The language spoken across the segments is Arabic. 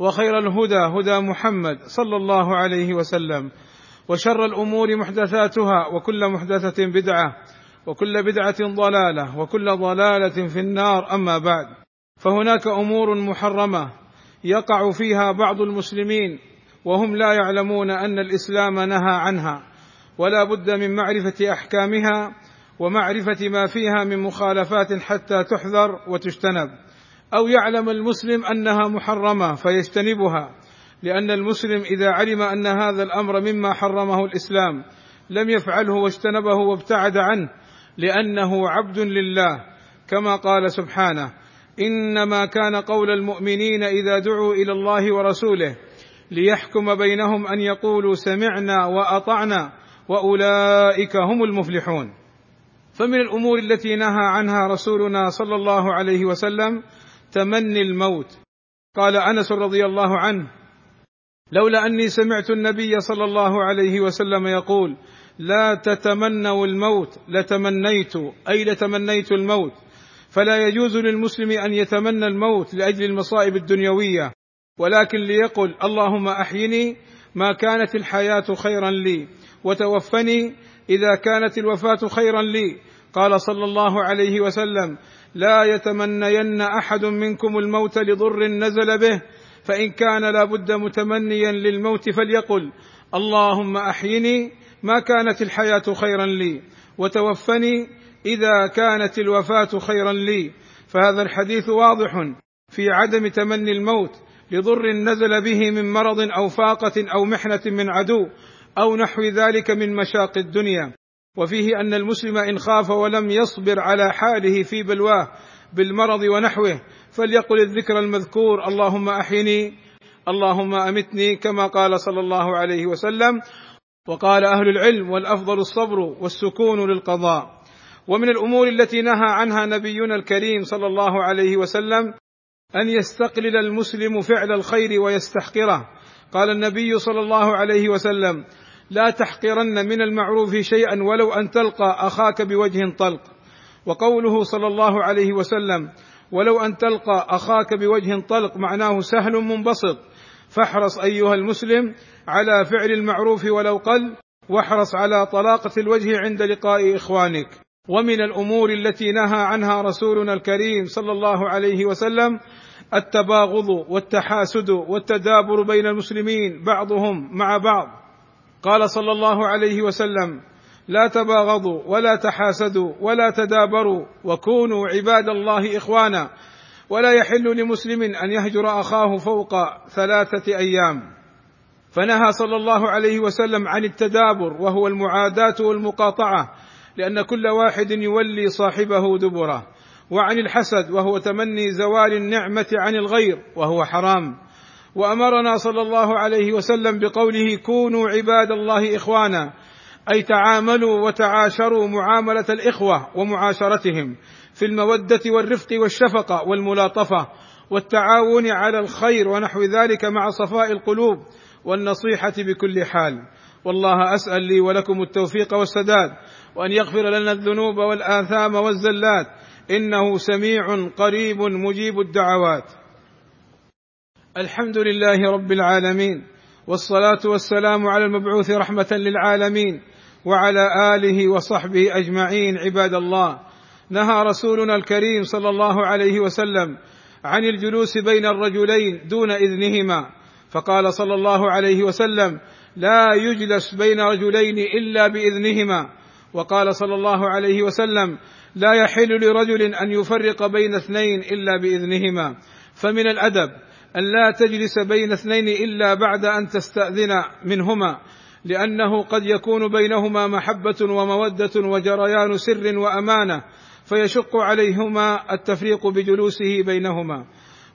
وخير الهدى هدى محمد صلى الله عليه وسلم. وشر الأمور محدثاتها وكل محدثة بدعة وكل بدعة ضلالة وكل ضلالة في النار. أما بعد فهناك أمور محرمة يقع فيها بعض المسلمين وهم لا يعلمون أن الإسلام نهى عنها. ولا بد من معرفة أحكامها ومعرفة ما فيها من مخالفات حتى تحذر وتجتنب. أو يعلم المسلم أنها محرمة فيجتنبها لأن المسلم إذا علم أن هذا الأمر مما حرمه الإسلام لم يفعله واجتنبه وابتعد عنه لأنه عبد لله كما قال سبحانه إنما كان قول المؤمنين إذا دعوا إلى الله ورسوله ليحكم بينهم أن يقولوا سمعنا وأطعنا وأولئك هم المفلحون. فمن الأمور التي نهى عنها رسولنا صلى الله عليه وسلم تمني الموت. قال أنس رضي الله عنه لولا أني سمعت النبي صلى الله عليه وسلم يقول لا تتمنوا الموت لتمنيت أي لتمنيت الموت. فلا يجوز للمسلم أن يتمنى الموت لأجل المصائب الدنيوية ولكن ليقل اللهم أحيني ما كانت الحياة خيرا لي وتوفني إذا كانت الوفاة خيرا لي. قال صلى الله عليه وسلم لا يتمنين أحد منكم الموت لضر نزل به فإن كان لا بد متمنيا للموت فليقل اللهم أحيني ما كانت الحياة خيرا لي وتوفني إذا كانت الوفاة خيرا لي. فهذا الحديث واضح في عدم تمني الموت لضر نزل به من مرض أو فاقة أو محنة من عدو أو نحو ذلك من مشاق الدنيا. وفيه أن المسلم إن خاف ولم يصبر على حاله في بلواه بالمرض ونحوه فليقل الذكر المذكور اللهم أحيني اللهم أمتني كما قال صلى الله عليه وسلم وقال أهل العلم والأفضل الصبر والسكون للقضاء. ومن الأمور التي نهى عنها نبينا الكريم صلى الله عليه وسلم أن يستقلل المسلم فعل الخير ويستحقره. قال النبي صلى الله عليه وسلم لا تحقرن من المعروف شيئا ولو أن تلقى أخاك بوجه طلق. وقوله صلى الله عليه وسلم ولو أن تلقى أخاك بوجه طلق معناه سهل منبسط. فاحرص أيها المسلم على فعل المعروف ولو قل واحرص على طلاقة الوجه عند لقاء إخوانك. ومن الأمور التي نهى عنها رسولنا الكريم صلى الله عليه وسلم التباغض والتحاسد والتدابر بين المسلمين بعضهم مع بعض. قال صلى الله عليه وسلم لا تباغضوا ولا تحاسدوا ولا تدابروا وكونوا عباد الله إخوانا ولا يحل لمسلم أن يهجر أخاه فوق ثلاثة أيام. فنهى صلى الله عليه وسلم عن التدابر وهو المعاداة والمقاطعة لأن كل واحد يولي صاحبه دبره وعن الحسد وهو تمني زوال النعمة عن الغير وهو حرام. وأمرنا صلى الله عليه وسلم بقوله كونوا عباد الله إخوانا أي تعاملوا وتعاشروا معاملة الإخوة ومعاشرتهم في المودة والرفق والشفقة والملاطفة والتعاون على الخير ونحو ذلك مع صفاء القلوب والنصيحة بكل حال. والله أسأل لي ولكم التوفيق والسداد وأن يغفر لنا الذنوب والآثام والزلات إنه سميع قريب مجيب الدعوات. الحمد لله رب العالمين والصلاة والسلام على المبعوث رحمة للعالمين وعلى آله وصحبه أجمعين عباد الله. نهى رسولنا الكريم صلى الله عليه وسلم عن الجلوس بين الرجلين دون إذنهما فقال صلى الله عليه وسلم لا يجلس بين رجلين إلا بإذنهما وقال صلى الله عليه وسلم لا يحل لرجل أن يفرق بين اثنين إلا بإذنهما فمن الأدب أن لا تجلس بين اثنين إلا بعد أن تستأذن منهما لأنه قد يكون بينهما محبة ومودة وجريان سر وأمانة فيشق عليهما التفريق بجلوسه بينهما.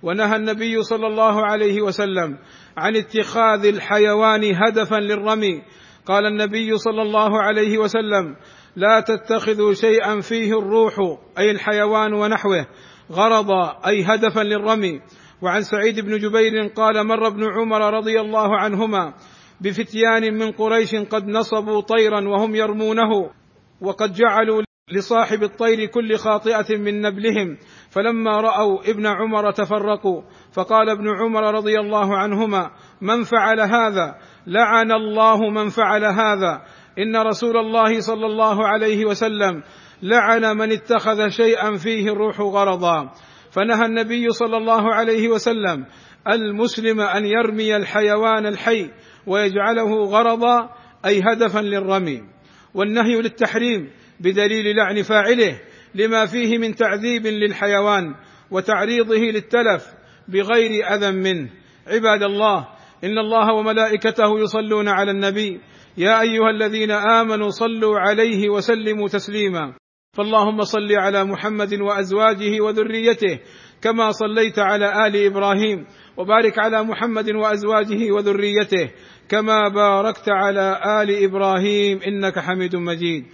ونهى النبي صلى الله عليه وسلم عن اتخاذ الحيوان هدفا للرمي. قال النبي صلى الله عليه وسلم لا تتخذوا شيئا فيه الروح أي الحيوان ونحوه غرضا أي هدفا للرمي. وعن سعيد بن جبير قال مر ابن عمر رضي الله عنهما بفتيان من قريش قد نصبوا طيرا وهم يرمونه وقد جعلوا لصاحب الطير كل خاطئة من نبلهم فلما رأوا ابن عمر تفرقوا فقال ابن عمر رضي الله عنهما من فعل هذا؟ لعن الله من فعل هذا. إن رسول الله صلى الله عليه وسلم لعن من اتخذ شيئا فيه الروح غرضا. فنهى النبي صلى الله عليه وسلم المسلم أن يرمي الحيوان الحي ويجعله غرضا أي هدفا للرمي. والنهي للتحريم بدليل لعن فاعله لما فيه من تعذيب للحيوان وتعريضه للتلف بغير أذى منه. عباد الله إن الله وملائكته يصلون على النبي يا أيها الذين آمنوا صلوا عليه وسلموا تسليما. فاللهم صل على محمد وأزواجه وذريته كما صليت على آل إبراهيم وبارك على محمد وأزواجه وذريته كما باركت على آل إبراهيم إنك حميد مجيد.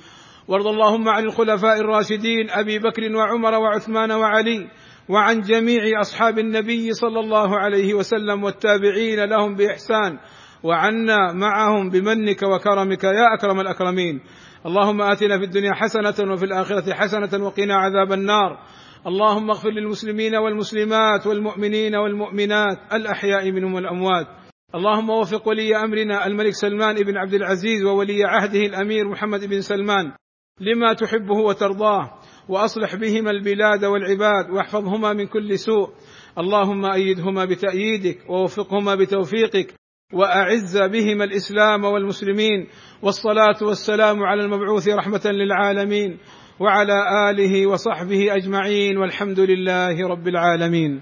وارض اللهم عن الخلفاء الراشدين أبي بكر وعمر وعثمان وعلي وعن جميع أصحاب النبي صلى الله عليه وسلم والتابعين لهم بإحسان وعنا معهم بمنك وكرمك يا أكرم الأكرمين. اللهم آتنا في الدنيا حسنة وفي الآخرة حسنة وقنا عذاب النار. اللهم اغفر للمسلمين والمسلمات والمؤمنين والمؤمنات الأحياء منهم والأموات. اللهم وفق ولي أمرنا الملك سلمان بن عبد العزيز وولي عهده الأمير محمد بن سلمان لما تحبه وترضاه وأصلح بهما البلاد والعباد واحفظهما من كل سوء. اللهم أيدهما بتأييدك ووفقهما بتوفيقك. وأعز بهما الإسلام والمسلمين والصلاة والسلام على المبعوث رحمة للعالمين وعلى آله وصحبه أجمعين والحمد لله رب العالمين.